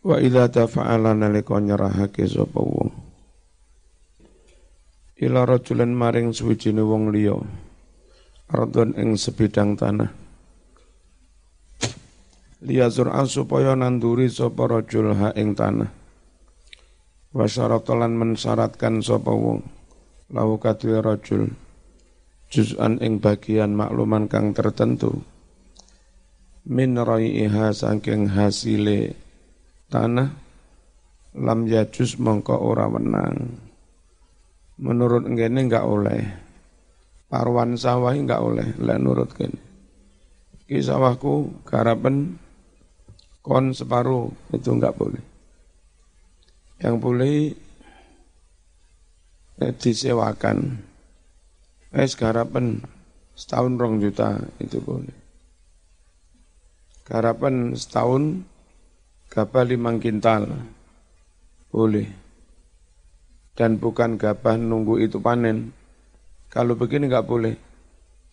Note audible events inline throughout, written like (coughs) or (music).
Wa idza tafa'ala nalika nyerahake sapa wong. Ila rajulan maring suwijine wong liya. Ardon ing sebidang tanah. Liyazur supaya nanduri sapa rajul ha ing tanah. Wa syaratalan mensyaratkan sapa wong. Lahu kadhe rajul. Juz'an ing bagian makluman kang tertentu. Min raiha saking hasile tanah lam yajus mongko ora wenang menurut ngene enggak oleh. Parwan sawah enggak oleh. Lek nurut kene. Ki sawahku garapen kon separuh itu enggak boleh. Yang boleh eh, disewakan. Es garapen setahun rong juta itu boleh. Garapen setahun gabah limang kintal. Boleh. Dan bukan gabah nunggu itu panen. Kalau begini nggak boleh.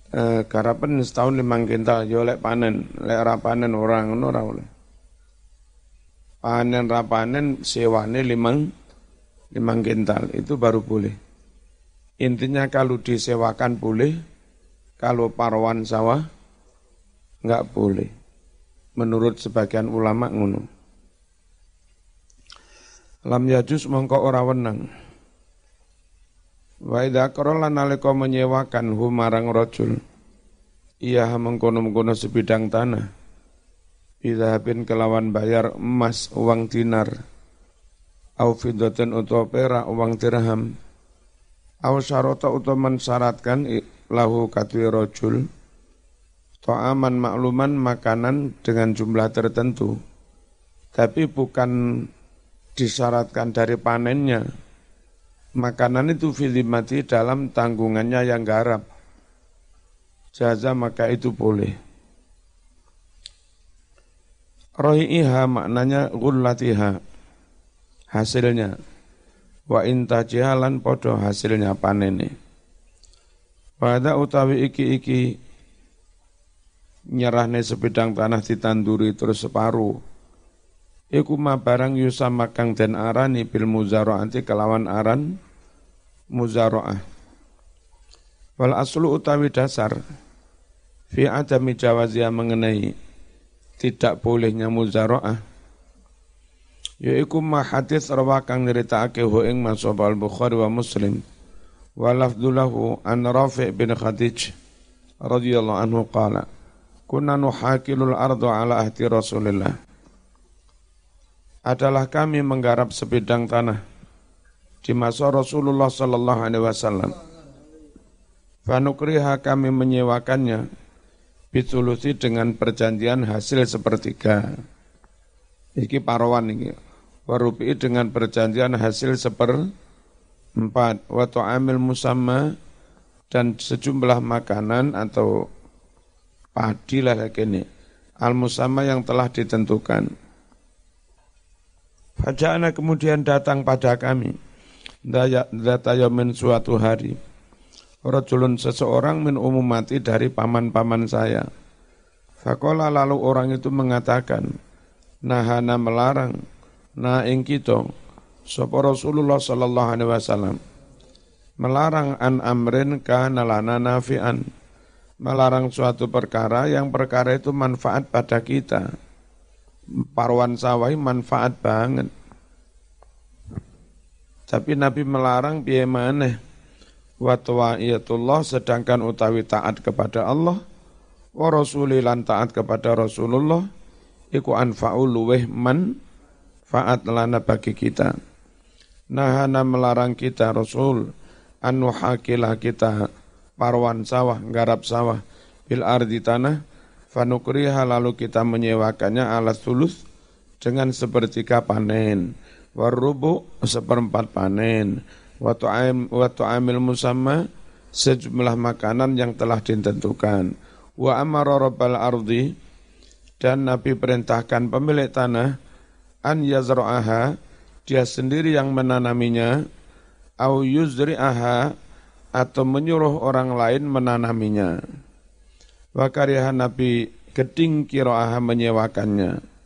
E, garapan setahun limang kintal yo lek panen. Lek panen orang ora boleh. Panen ra panen sewane limang limang kintal. Itu baru boleh. Intinya kalau disewakan boleh kalau parwan sawah nggak boleh. Menurut sebagian ulama ngono lam yajus mongko ora wenang wa idza qarala nalika menyewakan humarang rajul iya mengkono-mengkono sebidang tanah. Idhabin kelawan bayar emas uang dinar au fiddatin utawa perak uang dirham au syarata utawa mensyaratkan lahu katwi rajul ta'aman makluman makanan dengan jumlah tertentu. Tapi bukan disyaratkan dari panennya. Makanan itu filimati dalam tanggungannya yang garap. Jaza maka itu boleh. Rohi'iha maknanya gullatiha. Hasilnya. Wa inta jihalan podo hasilnya panene. Pada utawi iki-iki nyerahne sebidang tanah ditanduri terus separuh iku ma barang yusama kang den arani bil muzaraati kelawan aran muzaraah. Wal aslu utawi dasar fi adami jawazia mengenai tidak bolehnya muzaraah yaiku ma hadis rawa kang nyeritakake hu ing al bukhari wa muslim wa lafdulahu an rafi' bin khadij radhiyallahu anhu qala kunna nuhakilul ardu ala ahdi rasulillah adalah kami menggarap sebidang tanah di masa Rasulullah sallallahu alaihi wasallam. Fanukriha kami menyewakannya bitulusi dengan perjanjian hasil sepertiga. Iki parawan ini. Warupi dengan perjanjian hasil seper empat. Watu amil musamma dan sejumlah makanan atau padi lah ini. Al musamma yang telah ditentukan Faja'ana kemudian datang pada kami. Data yamin suatu hari. Rajulun seseorang min umumati dari paman-paman saya. Fakola lalu orang itu mengatakan, Nahana melarang, na ing kita, Sopo Rasulullah sallallahu alaihi wasallam melarang an amrin kana lana nafi'an melarang suatu perkara yang perkara itu manfaat pada kita parwan sawah manfaat banget. Tapi Nabi melarang biaya mana? Wa sedangkan utawi taat kepada Allah wa rasulilan taat kepada Rasulullah iku anfa'u luweh man faat lana bagi kita. Nahana melarang kita Rasul anu hakilah kita parwan sawah, garap sawah bil ardi tanah fanukriha lalu kita menyewakannya ala sulus dengan sepertiga panen. Warubu seperempat panen. Waktu amil musamma sejumlah makanan yang telah ditentukan. Wa amara rabbal ardi dan Nabi perintahkan pemilik tanah an yazra'aha dia sendiri yang menanaminya au yuzri'aha atau menyuruh orang lain menanaminya Wakarihan Nabi geding kiro'ah menyewakannya.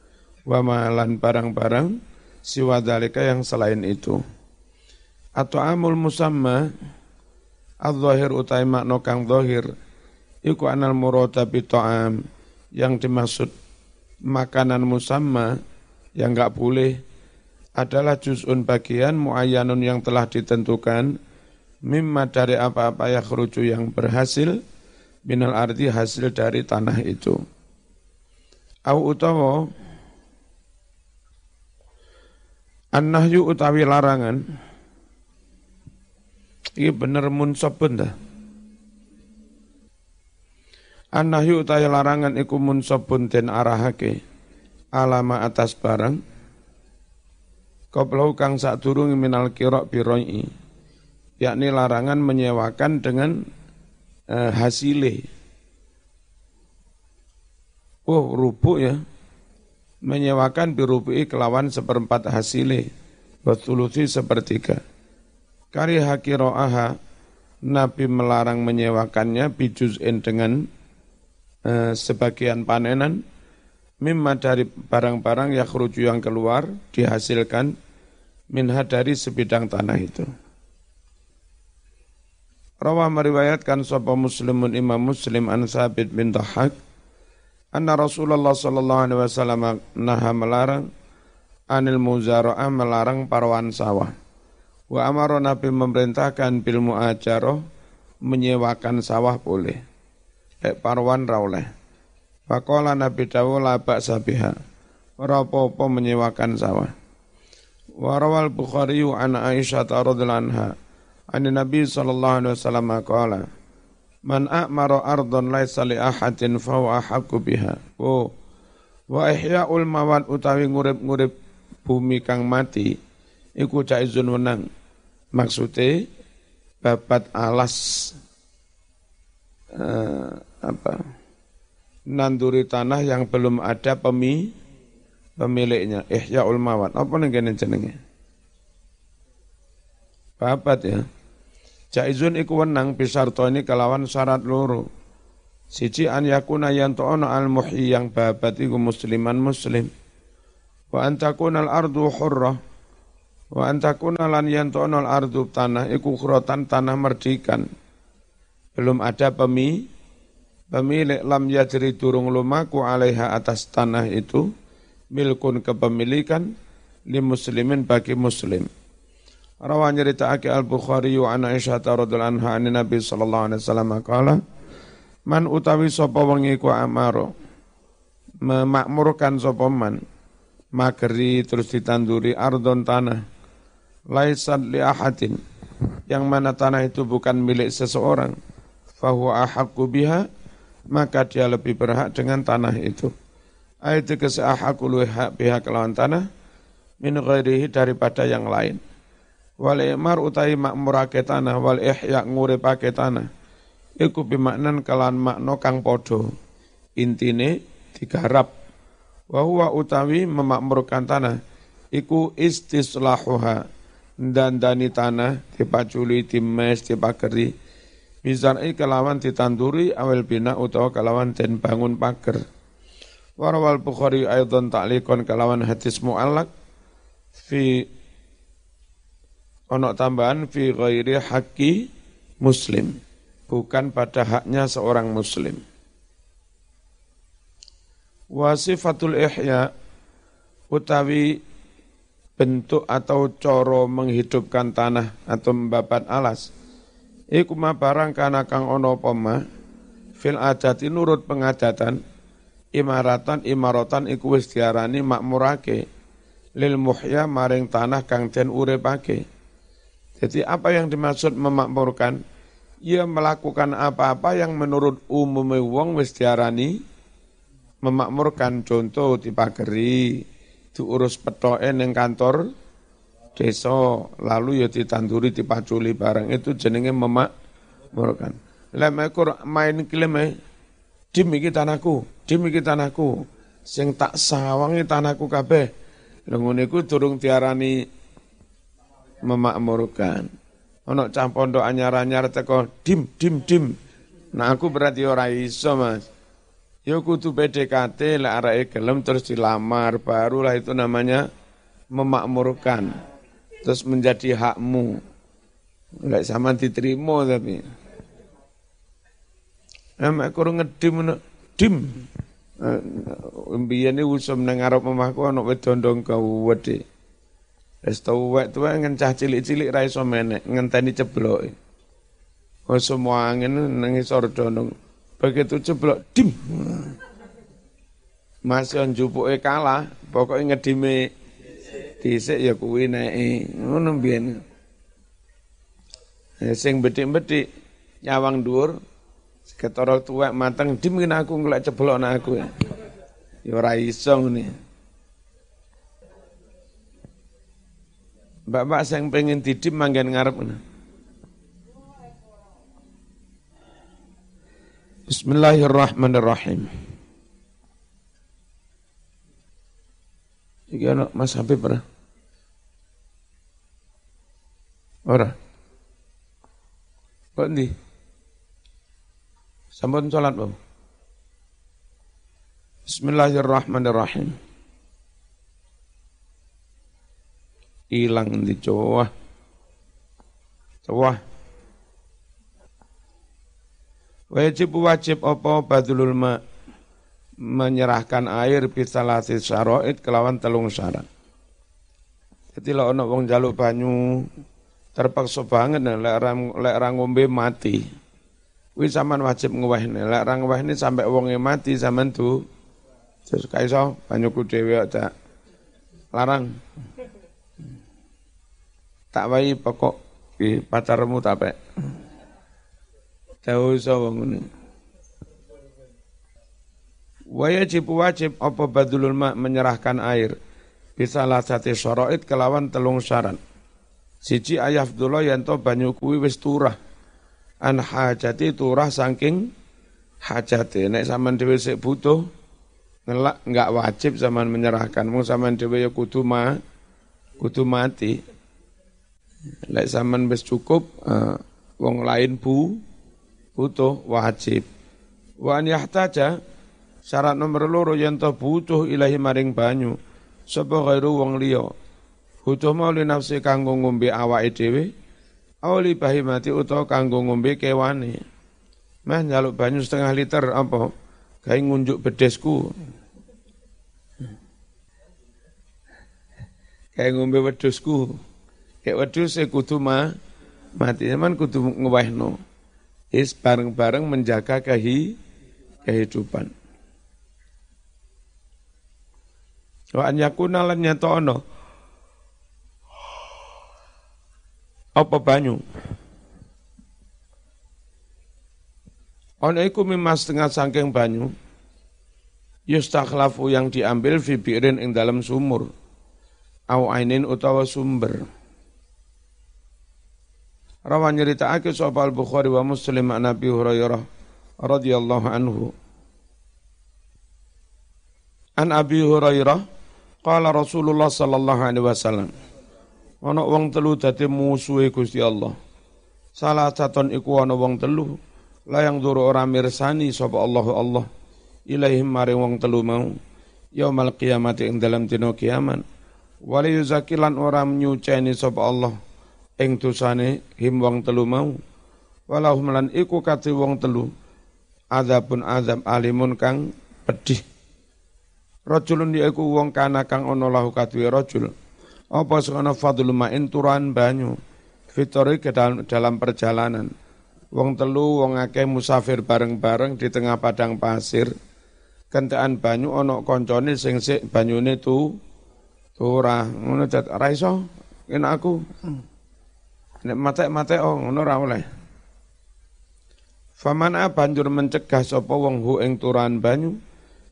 wa malan barang-barang siwa dalika yang selain itu atau amul musamma al-zahir utai makna kang zahir iku anal murada bi ta'am yang dimaksud makanan musamma yang enggak boleh adalah juz'un bagian muayyanun yang telah ditentukan mimma dari apa-apa yang kerucu yang berhasil minal arti hasil dari tanah itu. Au utawa An-nahyu utawi larangan Ini bener munsabun dah. An-nahyu utawi larangan iku munsabun den arahake alama atas barang Qoblau kang sadurunge minal kirok biroi yakni larangan menyewakan dengan eh, hasile. Oh, rubuk ya menyewakan birubu'i kelawan seperempat hasile, batulusi sepertiga. Kari hakiro'aha, Nabi melarang menyewakannya bijuz'in dengan eh, sebagian panenan, mimma dari barang-barang yang yang keluar, dihasilkan, minha dari sebidang tanah itu. Rawah meriwayatkan sapa muslimun imam muslim an sabit bin Dahak, Anna Rasulullah sallallahu alaihi wasallam naha melarang anil muzara'ah melarang parwan sawah. Wa amara Nabi memerintahkan bil muajaroh menyewakan sawah boleh. Ek parwan rauleh. Faqala Nabi dawu la ba'sa biha. Ora apa menyewakan sawah. Wa rawal Bukhari an Aisyah radhiyallahu anha. An Nabi sallallahu alaihi wasallam qala Man a'mara ardon laisa li ahadin fa huwa ahqqu biha. Oh. Wa ihya'ul mawat utawi ngurip-ngurip bumi kang mati iku jaizun wenang. Maksude babat alas uh, apa? Nanduri tanah yang belum ada pemi pemiliknya. Ihya'ul mawat. Apa ning jenenge? Babat ya. Jaizun iku wenang bisarto ini kelawan syarat loro. Siji an yakuna yanto'ono al muhyi yang babat iku musliman muslim. Wa antakuna al ardu hurrah. Wa antakuna lan yanto'ono al ardu tanah iku khrotan tanah merdikan. Belum ada pemi, pemilik lam yajri durung lumaku alaiha atas tanah itu milkun kepemilikan li muslimin bagi muslim Rawa nyeritaake Al-Bukhari an Aisyah radhiyallahu anha an Nabi sallallahu alaihi wasallam qala Man utawi sapa iku amaro memakmurkan sapa man mageri terus ditanduri ardon tanah laisan li ahadin yang mana tanah itu bukan milik seseorang fahuwa ahaqqu biha maka dia lebih berhak dengan tanah itu. Ayat ke seahaqu hak pihak tanah min ghairihi daripada yang lain wal imar utai makmurake tanah wal ihya nguripake tanah. Iku bimaknan kelan makna kang padha. Intine digarap. Wa huwa utawi memakmurkan tanah. Iku istislahuha. Dandani tanah dipaculi dimes dipageri. Bizar'i kelawan ditanduri awal bina utawa kelawan den bangun pager. Warawal Bukhari aidan ta'likon kelawan hadis mu'allak fi ono tambahan fi ghairi haqqi muslim. Bukan pada haknya seorang muslim. Wasifatul ihya utawi bentuk atau coro menghidupkan tanah atau membabat alas. Iku ma barang kana kang ono poma fil adati nurut pengadatan imaratan imaratan iku wis diarani makmurake. Lil muhya maring tanah kang den uripake jadi apa yang dimaksud memakmurkan? Ia melakukan apa-apa yang menurut umum wong wis diarani memakmurkan. Contoh dipageri, diurus petoke ning kantor desa, lalu ya ditanduri dipaculi barang itu jenenge memakmurkan. Lek mekur main klime dim iki tanahku, dim iki tanahku. Sing tak sawangi tanahku kabeh. Lha ngene iku durung diarani memakmurkan. Ono cah pondok anyar-anyar teko dim dim dim. Nah aku berarti ora iso Mas. Ya kudu PDKT lah arek gelem terus dilamar, barulah itu namanya memakmurkan. Terus menjadi hakmu. Enggak sama diterima tapi. Emak kurang ngedim dim. Mbiyen iki usum nang ngarep omahku ana wedondong kawedhe. Wis tuwek tuwek ngencah cilik-cilik ra iso menek, ngenteni cebloke. Oh semua angin nang isor dondong. Begitu ceblok dim. Masih njupuke kalah, pokoknya ngedime dhisik ya kuwi neke. Ngono mbiyen. Sing bedik-bedik nyawang dhuwur ketara tuwek mateng dim aku ngelak ceblok aku. Ya ora iso ngene. Bapak sing pengen didim manggen ngarep. Bismillahirrahmanirrahim. Iki ana Mas Habib ora? Ora. Kok ndi? Sampun salat, Bang. Bismillahirrahmanirrahim. Ilang di cowah. Cowah. Wajib wajib apa badulul ma menyerahkan air bisalasi syaroid kelawan telung syarat. Jadi lo ono wong jaluk banyu terpaksa banget nih lek orang lek ngombe mati. Kuwi sampean wajib ngwehne. Lek orang ngwehne sampai wonge mati sampean tu terus kaiso banyuku dhewe aja larang. Tak wae pokok di pacarmu tak Tahu sapa ngene. Wajib wajib apa badulul ma menyerahkan air bisa lasati syara'id kelawan telung syarat. Siji ayafdullah yanto banyu kuwi wis turah. An hajati turah saking hajati. Nek sampean dhewe sik butuh ngelak enggak wajib zaman menyerahkan. Mung sampean dhewe ya kudu ma kudu mati. Lek sampean wis cukup uh, wong lain bu butuh wajib. Wa an yahtaja syarat nomor loro yen butuh ilahi maring banyu sapa ghairu wong liya. Butuh mau li nafsi kanggo ngombe awake dhewe awali bahimati utawa kanggo ngombe kewane. Mah nyaluk banyu setengah liter apa? Gawe ngunjuk bedesku. Kayak ngombe wedusku. Kayak wedus e kudu ma mati, man kudu ngewehno is bareng-bareng menjaga kehi, kehidupan. Wa an yakuna lan nyatono. Apa banyu? Ono iku mimas setengah sangking banyu. Yustakhlafu yang diambil fibirin ing dalam sumur. Au ainin utawa sumber. Rawan nyeritakake sapa Al-Bukhari wa Muslim an Nabi Hurairah radhiyallahu anhu. An Abi Hurairah qala Rasulullah sallallahu alaihi wasallam ana wong telu dadi musuhe Gusti Allah. Salah saton iku ana wong telu layang duru ora mirsani sapa Allah Allah ilaihim maring wong telu mau yaumal qiyamati ing dalam dina kiamat wali yuzakilan ora nyuceni sapa Allah ing dosane him wong telu mau. Walahum lan iku kate wong telu. Azabun azab alimun kang pedih. Rajulun yaiku wong kana kang ana lahu kadue rajul. Apa sakana fadlul ma'in turan banyu. Fitori ke dalam, dalam perjalanan. Wong telu wong akeh musafir bareng-bareng di tengah padang pasir. Kentekan banyu ana koncone sing sik banyune tu turah. Ngono ora iso? Enak aku Nek mate-mate oh ngono ora oleh. Famana banjur mencegah sapa wong hu ing turan banyu?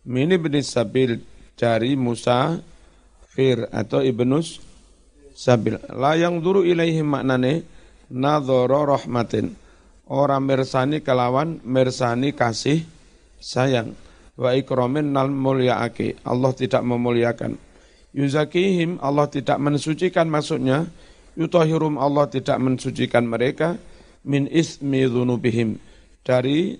Mini bin sabil dari Musa fir atau ibnus sabil. La yang duru ilaihi maknane nadhara rahmatin. Ora mirsani kelawan mirsani kasih sayang. Wa ikramin nal mulyaake. Allah tidak memuliakan. Yuzakihim Allah tidak mensucikan maksudnya yutahirum Allah tidak mensucikan mereka min ismi dzunubihim dari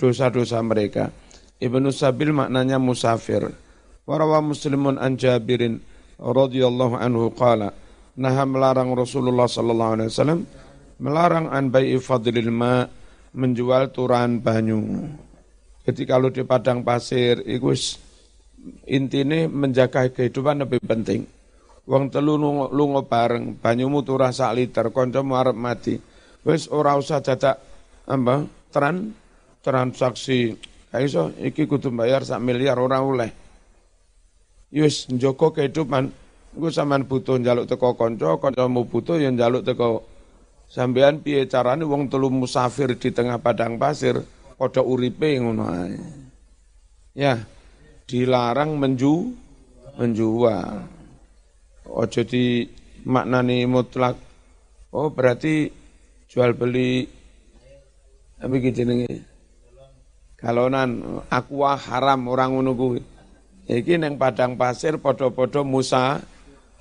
dosa-dosa mereka. Ibnu Sabil maknanya musafir. Warawa muslimun an Jabirin radhiyallahu anhu qala nah melarang Rasulullah sallallahu alaihi wasallam melarang an bai'i fadlil ma menjual turan banyu. Jadi kalau di padang pasir itu intine menjaga kehidupan lebih penting. Wong telu lunga bareng, banyumu turah sak liter, kancamu arep mati. Wis ora usah dadak apa tran transaksi. Kaiso iki kudu bayar sak miliar ora oleh. Yus njoko kehidupan, gue sampean butuh njaluk teko kanca, kancamu butuh yang njaluk teko sampean piye carane wong telu musafir di tengah padang pasir padha uripe ngono ae. Ya, dilarang menju menjual. Ojo di maknani mutlak. Oh, berarti jual beli apa gitu nih? Kalonan aqua haram orang kuwi. Iki neng padang pasir podo-podo musa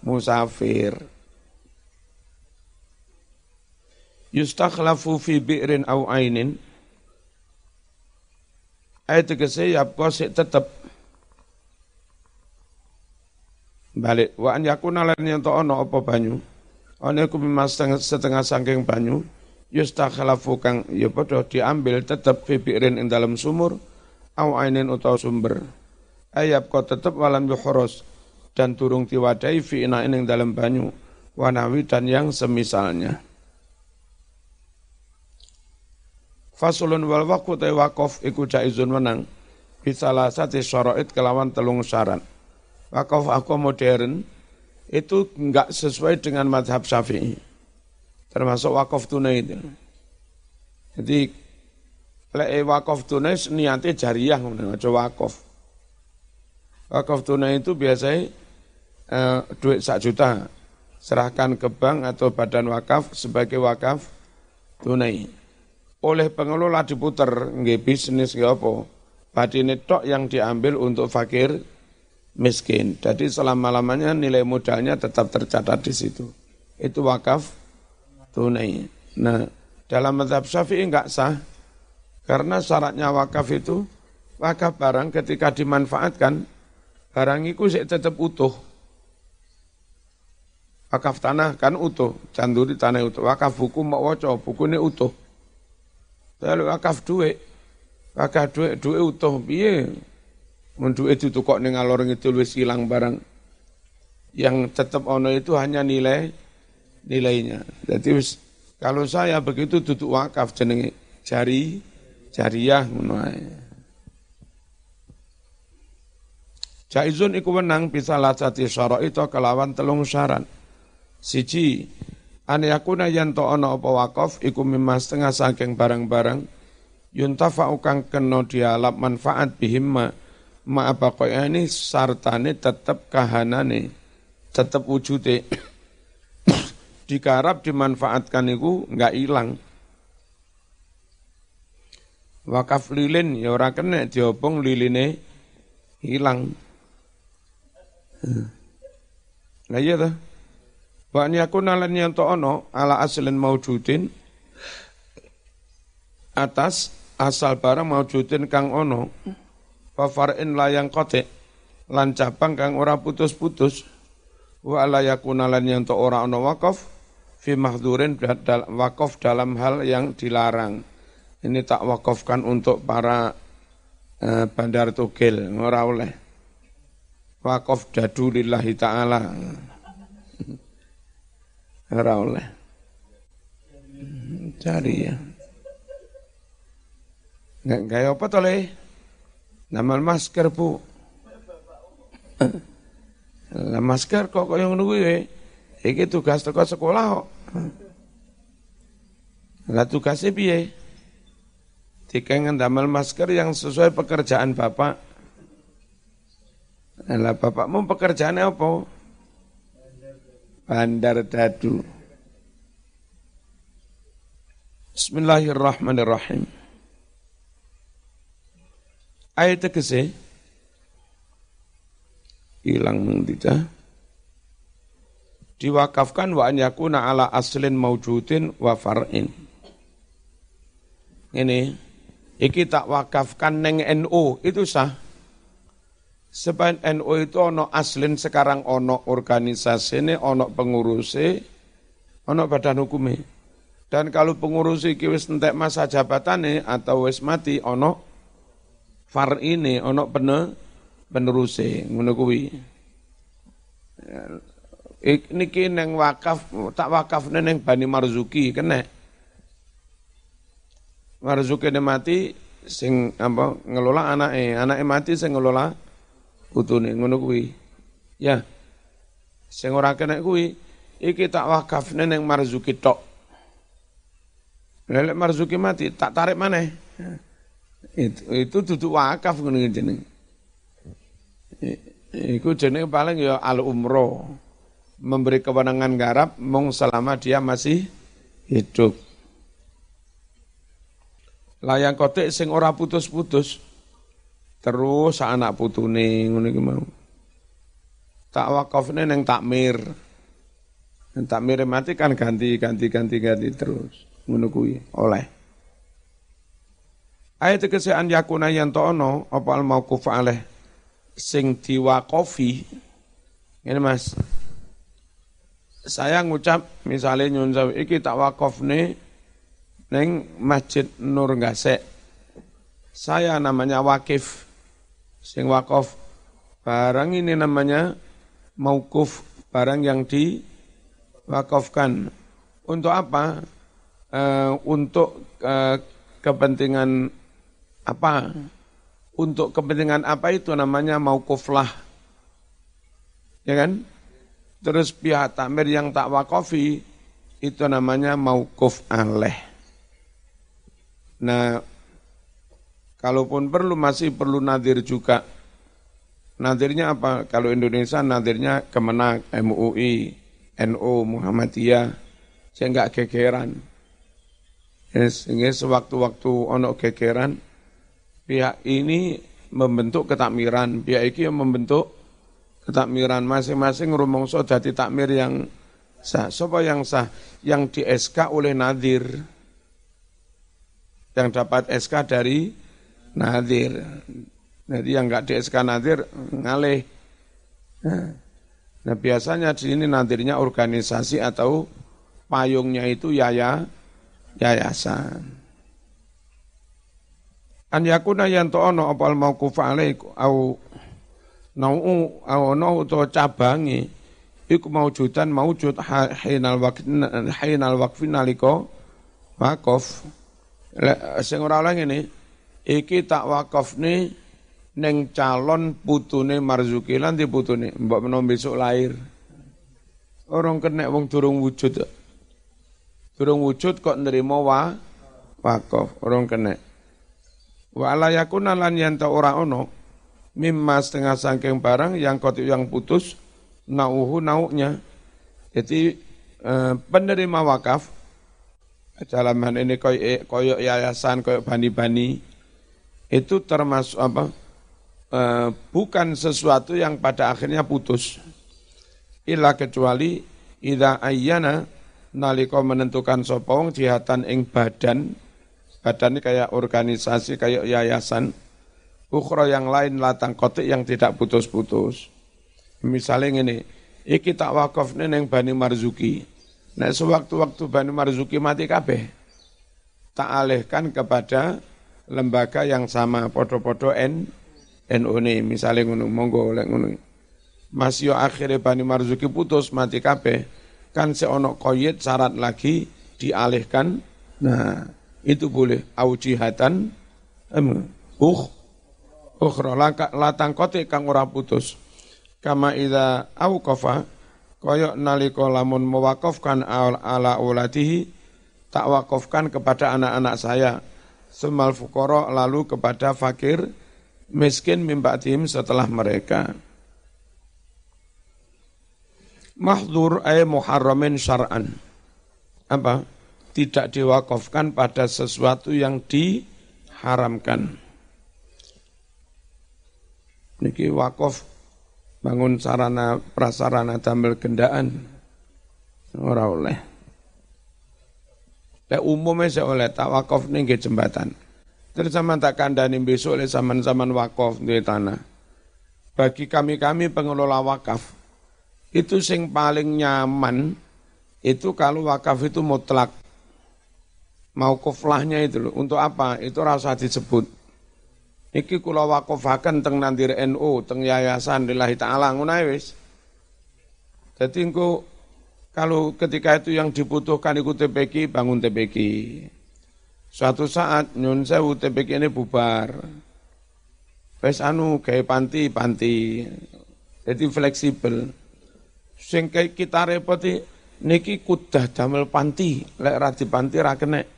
musafir. Yustakhlafu fi bi'rin au ainin. Ayat tegese ya sik tetep balik. Wa an yakuna lan yen ono apa banyu? Ana iku setengah, setengah sangking banyu. Yustakhlafu kang ya padha diambil tetep fi bi'rin ing dalam sumur au ainin utawa sumber. Ayab kau tetap walam yukhros dan turung tiwadai fi ina ing dalam banyu wanawi dan yang semisalnya. Fasulun wal waku te wakof iku jaizun menang. Bisalah sati syara'id kelawan telung syarat. Wakof aku modern itu enggak sesuai dengan madhab syafi'i. Termasuk wakof tunai itu. Jadi lek wakof tunai niatnya jariah, aja wakof. Wakaf tunai itu biasanya eh, duit sak juta, serahkan ke bank atau badan wakaf sebagai wakaf tunai. Oleh pengelola diputer nggih bisnis nggih apa? Badine tok yang diambil untuk fakir miskin. Jadi selama-lamanya nilai modalnya tetap tercatat di situ. Itu wakaf tunai. Nah, dalam mazhab Syafi'i enggak sah karena syaratnya wakaf itu wakaf barang ketika dimanfaatkan barang itu tetap utuh. Wakaf tanah kan utuh, canduri tanah utuh. Wakaf buku mau waco, buku ini utuh. Lalu wakaf duit, wakaf duit, duit utuh, biye. Mun duit itu kok ning alor itu wis hilang barang. Yang tetap ono itu hanya nilai nilainya. Jadi kalau saya begitu tutup wakaf jenenge jari jariah ngono Jaizun iku menang bisa lacati syara itu kelawan telung syarat. Siji, ane yakuna yanto ono apa wakaf iku mimas setengah saking barang-barang yuntafa ukang keno dialap manfaat bihimma ma apa ini sartane tetep kahanane tetep wujude (coughs) dikarap dimanfaatkan itu enggak hilang. Wakaf lilin ya ora kena diobong liline hilang. Nah iya dah. Wa an yakuna lan yanto ono ala aslin maujudin atas asal barang maujudin kang ono far'in layang kote lan cabang kang ora putus-putus wa ala yakuna lan yanto ora ono wakaf fi mahdurin wakaf dalam hal yang dilarang. Ini tak wakafkan untuk para eh, bandar tugil, ora oleh wakaf dadu lillahi ta'ala. Ora oleh. Cari ya. Nggak apa toh le? Nama masker bu. Lah masker kok kok yang nunggu ya? Iki tugas teko sekolah kok. Lah tugasnya piye? Dikengen damel masker yang sesuai pekerjaan Bapak Lah bapakmu pekerjaannya apa? Bandar dadu. Bismillahirrahmanirrahim. Ayat ke hilang tidak diwakafkan wa an yakuna ala aslin maujudin wa far'in. Ini iki tak wakafkan neng NU itu sah. Sebab NU itu ono aslin sekarang ono organisasi ini, ono pengurusi, ono badan hukumnya. Dan kalau pengurus iki wis entek masa jabatane atau wis mati ono far ini ono pene peneruse ngono kuwi. Niki neng wakaf tak wakaf neng Bani Marzuki kena. Marzuki ne mati sing apa ngelola anake, anake mati sing ngelola putune ngono kuwi. Ya. Sing ora kena kuwi iki tak wakaf neng Marzuki tok. Lelek Marzuki mati, tak tarik mana? Itu, itu duduk wakaf ngono jeneng. Iku jeneng paling ya al umroh. Memberi kewenangan garap mung selama dia masih hidup. Layang kotek sing ora putus-putus. Terus anak putune ngono iki mau. Tak wakafne neng takmir. Takmir mati kan ganti ganti ganti ganti terus ngono oleh ayat tegese an yakuna yen ono apa al mauquf aleh sing diwaqafi ini Mas saya ngucap misalnya nyun iki tak wakofne neng Masjid Nur Gasek. Saya namanya wakif. Sing wakof barang ini namanya maukuf, barang yang diwakofkan. Untuk apa? uh, untuk uh, kepentingan apa? Untuk kepentingan apa itu namanya maukuflah. Ya kan? Terus pihak takmir yang tak wakofi itu namanya maukuf aleh. Nah, kalaupun perlu masih perlu nadir juga. Nadirnya apa? Kalau Indonesia nadirnya Kemenak, MUI, NU, Muhammadiyah. Saya enggak gegeran. Sehingga sewaktu-waktu ono kekeran, pihak ini membentuk ketakmiran, pihak ini yang membentuk ketakmiran masing-masing rumongso jadi takmir yang sah. Sopo yang sah? Yang di SK oleh Nadir. Yang dapat SK dari Nadir. Jadi yang enggak di SK Nadir ngalih. Nah biasanya di sini nadirnya organisasi atau payungnya itu yaya yayasan. An yakuna yang to ono opal mau alaik au nau au ono to cabangi iku maujudan maujud hinal waqfin hinal waqfin naliko wakaf. Sing ora oleh ngene iki tak wakafne ning calon putune Marzuki. Lan di putune? Mbok menawa besok lahir. Orang kena wong durung wujud. Durung wujud kok nerima wa wakaf, orang kena. Wa ala yakuna lan yanta ora ono mimma setengah sangking barang yang kotik yang putus nauhu nauknya. Jadi eh, penerima wakaf dalam hal ini koyok, koyok yayasan, koyok bani-bani itu termasuk apa? Eh, bukan sesuatu yang pada akhirnya putus. Ila kecuali ida ayyana nalika menentukan sopong jihatan ing badan badan ini kayak organisasi kayak yayasan. Ukhra yang lain latang kotik yang tidak putus-putus. Misalnya ini iki tak wakaf neng Bani Marzuki. Nah sewaktu-waktu Bani Marzuki mati kabeh tak alihkan kepada lembaga yang sama podo-podo N NU ini misalnya ngono monggo oleh ngono. Masih akhirnya Bani Marzuki putus mati kabeh. Kan seonok koyet syarat lagi dialihkan. Nah, itu boleh aujihatan uh ukhra latang kote kang ora putus. Kama ida auqafa koyok naliko lamun mewakafkan ala ulatihi tak wakafkan kepada anak-anak saya semal fukoro lalu kepada fakir miskin mimbatim setelah mereka mahdur ay muharramin syar'an. Apa? Tidak diwakafkan pada sesuatu yang diharamkan. Niki wakaf bangun sarana prasarana damel gendaan ora oleh. Lek umumnya saya oleh tak wakaf nih jembatan. Terus sama tak kandani besok oleh zaman-zaman wakaf di tanah. Bagi kami-kami pengelola wakaf, itu sing paling nyaman itu kalau wakaf itu mutlak. Mau koflahnya itu loh. Untuk apa? Itu rasa disebut. Iki kula wakafaken teng nandir NU, teng yayasan lillahi ta'ala ngunawis. Jadi engko kalau ketika itu yang dibutuhkan ikut TPK, bangun TPK. Suatu saat nyun sewu TPK ini bubar. Wes anu kayak panti panti. Jadi fleksibel. Sing kita repoti niki kudah damel panti, lek ra panti ra kena.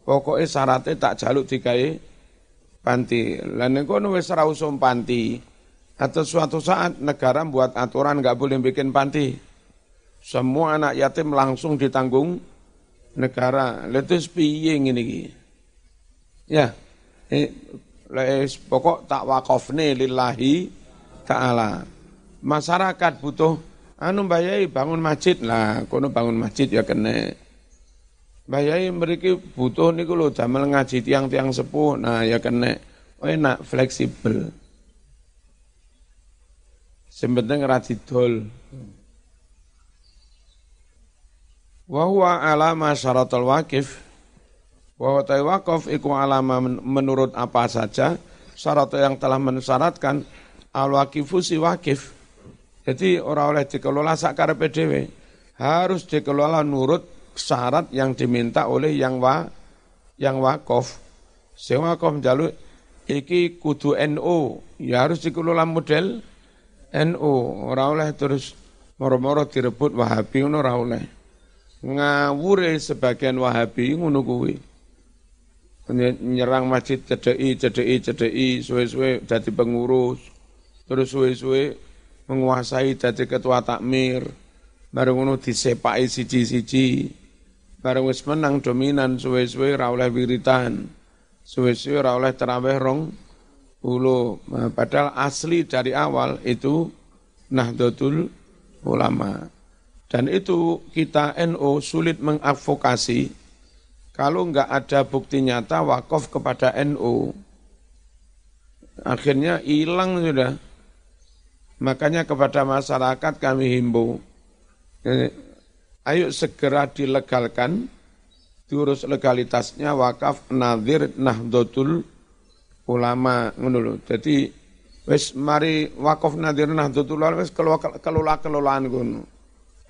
Pokoke syaratnya tak jaluk digawe panti. Lah nek kono wis panti. Atau suatu saat negara buat aturan nggak boleh bikin panti. Semua anak yatim langsung ditanggung negara. Letus piye ngene iki? Ya. Eh, pokok tak wakofne lillahi taala. Masyarakat butuh anu bayai bangun masjid lah, kono bangun masjid ya kena. Bayai mereka butuh niku lho damel ngaji tiang-tiang sepuh, nah ya kena. Oh enak fleksibel. Sebenarnya ngerati dol. Wa huwa alama syaratul wakif. Wa huwa wakaf iku alama menurut apa saja syarat yang telah mensyaratkan al wakifu si wakif. Jadi orang oleh dikelola sakar PDW harus dikelola nurut syarat yang diminta oleh yang wa yang wakaf. Sing wakaf jaluk iki kudu NU, ya harus dikelola model NU. Ora oleh terus moro-moro direbut Wahabi ngono ora oleh ngawure sebagian Wahabi ngono kuwi. Nyerang masjid cedeki cedeki cedeki suwe-suwe dadi pengurus. Terus suwe-suwe menguasai dadi ketua takmir. Bareng ngono disepaki siji-siji. Bareng wis menang dominan suwe-suwe ra oleh wiritan. Suwe-suwe ra oleh tarawih rong puluh. Nah, padahal asli dari awal itu Nahdlatul Ulama. Dan itu kita NU sulit mengadvokasi kalau enggak ada bukti nyata wakaf kepada NU. Akhirnya hilang sudah. Makanya kepada masyarakat kami himbau, eh, ayo segera dilegalkan, diurus legalitasnya wakaf nadir nahdlatul ulama ngono Jadi wis mari wakaf nadir nahdlatul ulama wis kelola kelolaan ngono.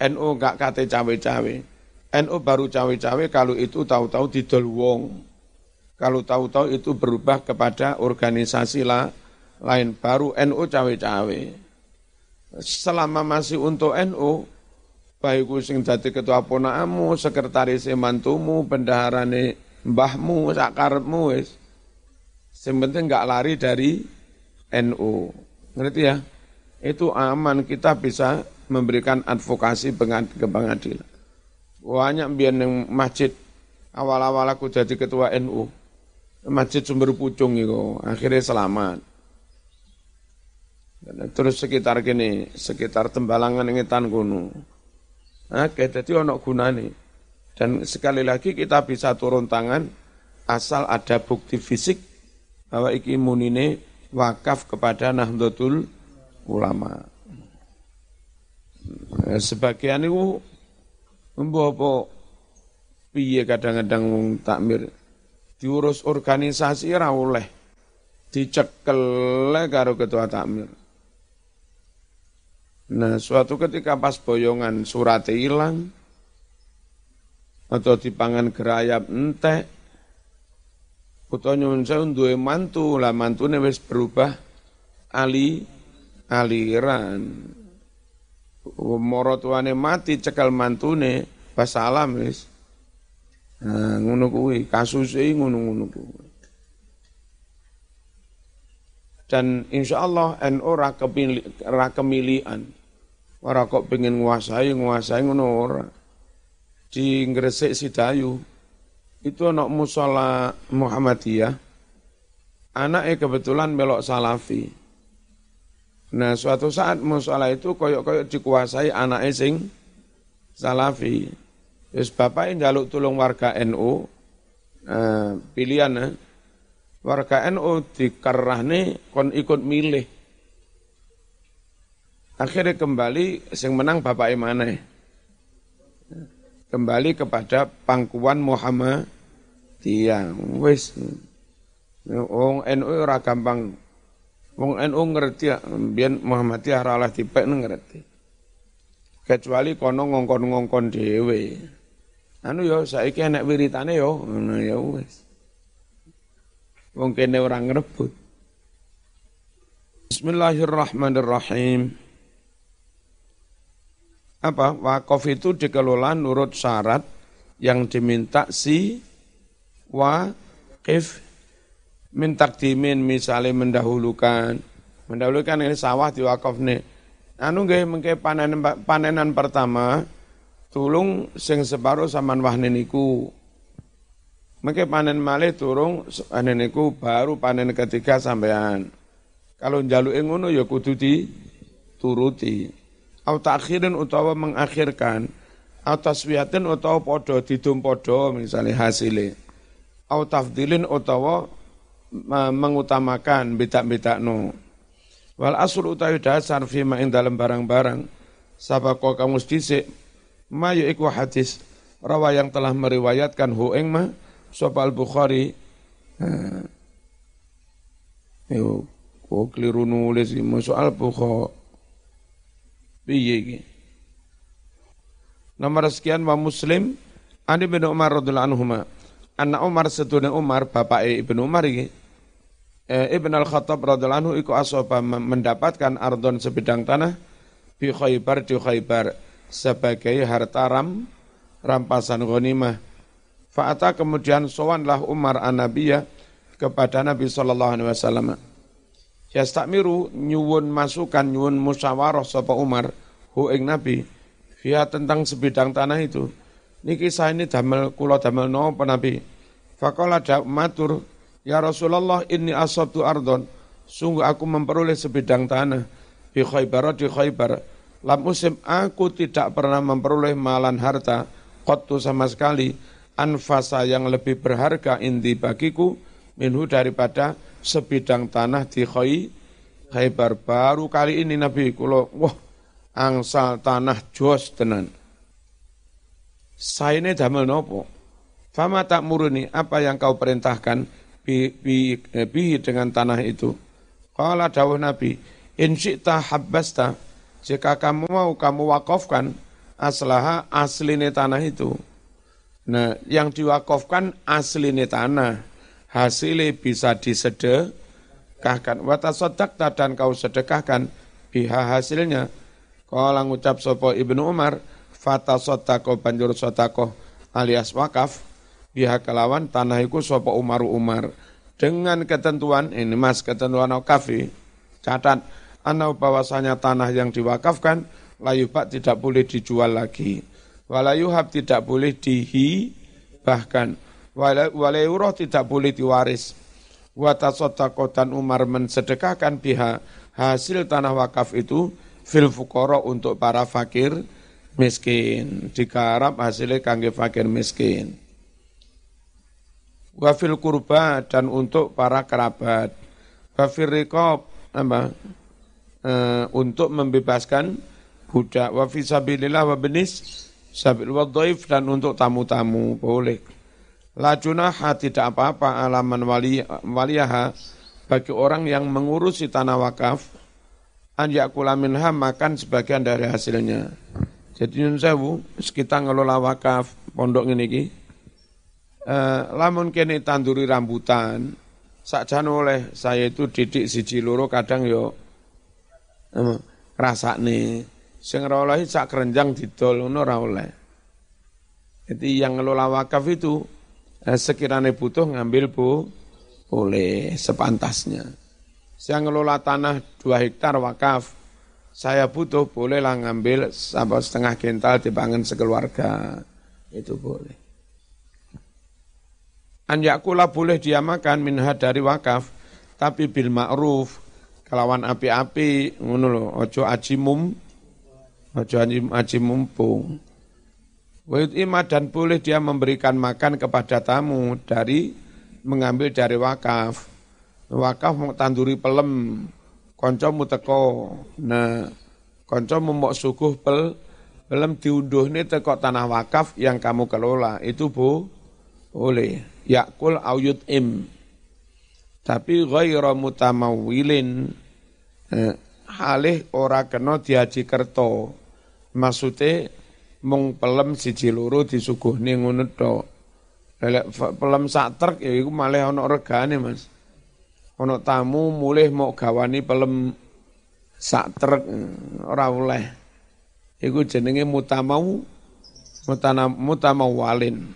NU gak kate cawe-cawe. NU baru cawe-cawe kalau itu tahu-tahu didol wong. Kalau tahu-tahu itu berubah kepada organisasi lah, lain. Baru NU cawe-cawe. Selama masih untuk NU, baik sing dadi ketua ponakamu, sekretaris mantumu, bendaharane mbahmu, sakarepmu wis. Sing penting enggak lari dari NU. Ngerti ya? Itu aman kita bisa memberikan advokasi ke pengadilan. Banyak biar yang masjid awal-awal aku jadi ketua NU. Masjid Sumber Pucung itu akhirnya selamat. Terus sekitar gini, sekitar tembalangan tan gunung. Oke, jadi ono gunane. Dan sekali lagi kita bisa turun tangan asal ada bukti fisik bahwa iki munine wakaf kepada Nahdlatul Ulama. Eh, sebagian itu apa piye kadang-kadang takmir diurus organisasi ora oleh dicekel karo ketua takmir. Nah, suatu ketika pas boyongan surat hilang atau dipangan gerayap entek utawa nyuwun sewu duwe mantu, lah mantune wis berubah ali aliran moro tuane mati cekal mantune pas salam wis. Nah, ngono kuwi, kasus e ngono-ngono kuwi. Dan insya Allah NU ra ra kemilian. Ora kok pengen nguasai, nguasai ngono ora. Di Gresik Sidayu itu anak musola Muhammadiyah. Anaknya kebetulan melok salafi. Nah suatu saat musola itu koyok-koyok dikuasai anak sing salafi. Terus bapak yang jaluk tulung warga NU, eh, pilihan eh. warga NU dikerahne kon ikut milih. Akhirnya kembali sing menang bapak mana? Kembali kepada pangkuan Muhammad tiang wis. Wong NU ora gampang. Wong NU ngerti biyen Muhammadiyah ora oleh dipek ngerti. Kecuali kono ngongkon-ngongkon dhewe. Anu yo saiki enek wiritane yo ngono ya wis. Wong kene ora ngrebut. Bismillahirrahmanirrahim apa wakaf itu dikelola nurut syarat yang diminta si wakif. Min takdimin misalnya mendahulukan. Mendahulukan ini sawah di wakaf nih anu nggih mengke panen panenan pertama tulung sing separuh saman wahne niku. Mengke panen malih turung panen niku baru panen ketiga sampean. Kalau njaluke ngono ya kudu turuti au takhirin utawa mengakhirkan. Au taswiyatin utawa padha didum padha misale hasile. Au tafdilin utawa mengutamakan beda-beda no Wal asul utawi dasar fima ing dalam barang-barang. Sabako kamu dhisik ma iku hadis rawa yang telah meriwayatkan hu ing ma sapa Bukhari Yo kok keliru nulis soal Bukhari piye iki Nomor sekian wa Muslim Ani bin Umar radhiyallahu anhu Anna Umar sedune Umar bapak Ibnu Umar iki eh, Ibn al-Khattab radhiallahu anhu iku asoba mendapatkan ardon sebidang tanah di Khaybar di Khaybar sebagai harta ram rampasan ghanimah. Fa'ata kemudian sowanlah Umar an-Nabiyya kepada Nabi sallallahu alaihi wasallam. Yastakmiru nyuwun masukan nyuwun musyawarah sapa Umar hu ing Nabi via tentang sebidang tanah itu. Niki saya ini damel kula damel no Nabi. Faqala matur Ya Rasulullah ini asabtu ardon, sungguh aku memperoleh sebidang tanah di Khaybar di Khaybar. Lam musim aku tidak pernah memperoleh malan harta kotu sama sekali anfasa yang lebih berharga indi bagiku minhu daripada sebidang tanah di Khaybar. Baru kali ini Nabi kulo, wah angsal tanah jos tenan. Saya ini damel nopo. Fama tak muruni, apa yang kau perintahkan? bi, bi, eh, bi dengan tanah itu. Kala dawuh Nabi, in syi'ta habbasta, jika kamu mau kamu wakafkan aslaha asline tanah itu. Nah, yang diwakafkan asline tanah, hasilnya bisa disedekahkan. Watasodak dan kau sedekahkan. Biha hasilnya. Kala ngucap sopo Ibnu Umar, fata sodako banjur sodako alias wakaf, biha kelawan tanah iku sapa Umar Umar. Dengan ketentuan ini Mas ketentuan wakafi. Catat anau bahwasanya tanah yang diwakafkan layubak tidak boleh dijual lagi. Walayuhab tidak boleh dihi bahkan walayuroh tidak boleh diwaris. Watasotakotan Umar mensedekahkan biha hasil tanah wakaf itu fil fukoro untuk para fakir miskin. Digarap hasilnya kangge fakir miskin. Wafil kurba dan untuk para kerabat. Wafil rikob apa? E, untuk membebaskan budak. Wafil sabilillah wa benis sabil wa dan untuk tamu-tamu. Boleh la junaha tidak apa-apa alaman wali waliyaha bagi orang yang mengurusi tanah wakaf an yakula minha makan sebagian dari hasilnya. Jadi nyun sewu kita ngelola wakaf pondok ini eh, lamun kene tanduri rambutan sakjan oleh saya itu didik siji loro kadang yo eh, rasakne sing ora oleh sak kerenjang didol ngono ora oleh. Jadi yang ngelola wakaf itu sekiranya butuh ngambil bu boleh sepantasnya. Saya ngelola tanah dua hektar wakaf. Saya butuh bolehlah ngambil sampai setengah kental dibangun sekeluarga. Itu boleh. An yakula boleh dia makan minha dari wakaf, tapi bil ma'ruf, kelawan api-api, ngono ojo aji mum, ojo aji mumpung. Wait ima dan boleh dia memberikan makan kepada tamu dari mengambil dari wakaf. wakaf mau tanduri pelem kancamu teko. Nah kancamu mau suguh pel pelem diunduh ini teko tanah wakaf yang kamu kelola. Itu bu boleh. Yakul auyut im. Tapi ghairu mutamawilin eh, halih ora kena diaji kerto. Maksudnya mung pelem siji loro disuguhne ngono tok. Lek pelem sak truk ya iku malah ana regane Mas. Ana tamu mulih mau gawani pelem sak truk ora oleh. Iku jenenge mutamau mutana mutamawalin.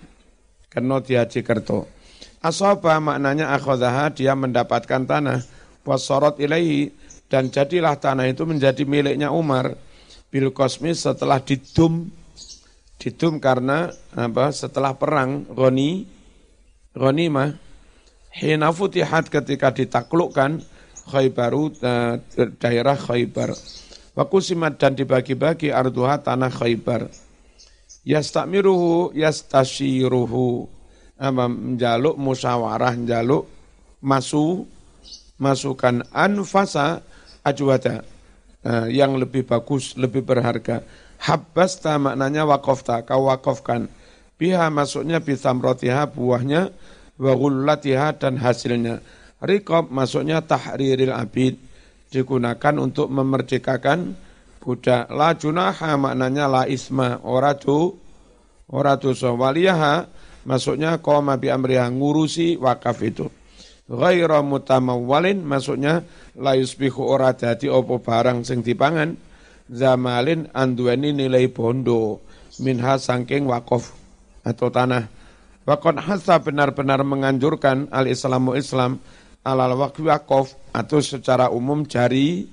Kena dihaji kerto. Asaba maknanya akhadha dia mendapatkan tanah. Wasorot ilaihi dan jadilah tanah itu menjadi miliknya Umar. Bil kosmis setelah didum didum karena apa setelah perang Roni Roni mah Hina futihat ketika ditaklukkan Khaybaru uh, daerah Khaybar. Wakusimat dan dibagi-bagi arduha tanah Khaybar. Yastakmiruhu yastashiruhu. Apa, menjaluk musyawarah, menjaluk masu, masukan anfasa ajwada. Uh, yang lebih bagus, lebih berharga. Habbasta maknanya wakofta, kau wakofkan. Biha masuknya bisamrotiha buahnya wa ghullatiha dan hasilnya. Rikob masuknya tahriril abid digunakan untuk memerdekakan budak. La junaha maknanya la isma ora tu ora masuknya qoma bi amriha ngurusi wakaf itu. Ghaira mutamawwalin masuknya la yusbihu ora dadi opo barang sing dipangan zamalin anduweni nilai bondo minha sangking wakaf atau tanah. Wakon hasa benar-benar menganjurkan al-Islamu Islam alal wakfi wakaf atau secara umum jari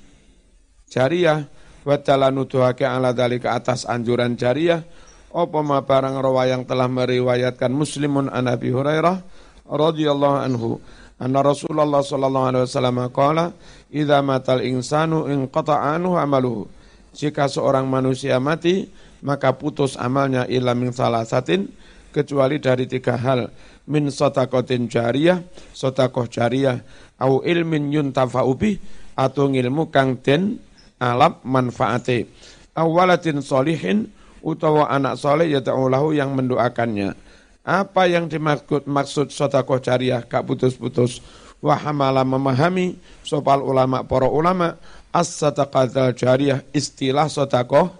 jariah. Wa nuduhake ala ke atas anjuran jariah. Apa ma barang rawa yang telah meriwayatkan muslimun an Abi Hurairah radhiyallahu anhu anna Rasulullah sallallahu alaihi wasallam qala idza matal insanu in anhu amaluhu jika seorang manusia mati maka putus amalnya ila min salasatin kecuali dari tiga hal. Min sotakotin jariyah sotakoh jariyah au ilmin yuntafa'u bih atau ilmu kang den alap manfaate awalatin solihin utawa anak soleh ya ta'ulahu yang mendoakannya. Apa yang dimaksud maksud sotakoh jariyah gak putus-putus? Wahamala memahami sopal ulama para ulama as sadaqatul jariyah istilah sotakoh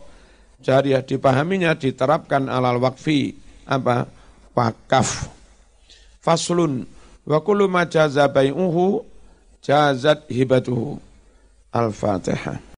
jariyah dipahaminya diterapkan alal wakfi apa? Wakaf. Faslun wa kullu ma jaza bai'uhu jazat hibatuhu. Al-fatihah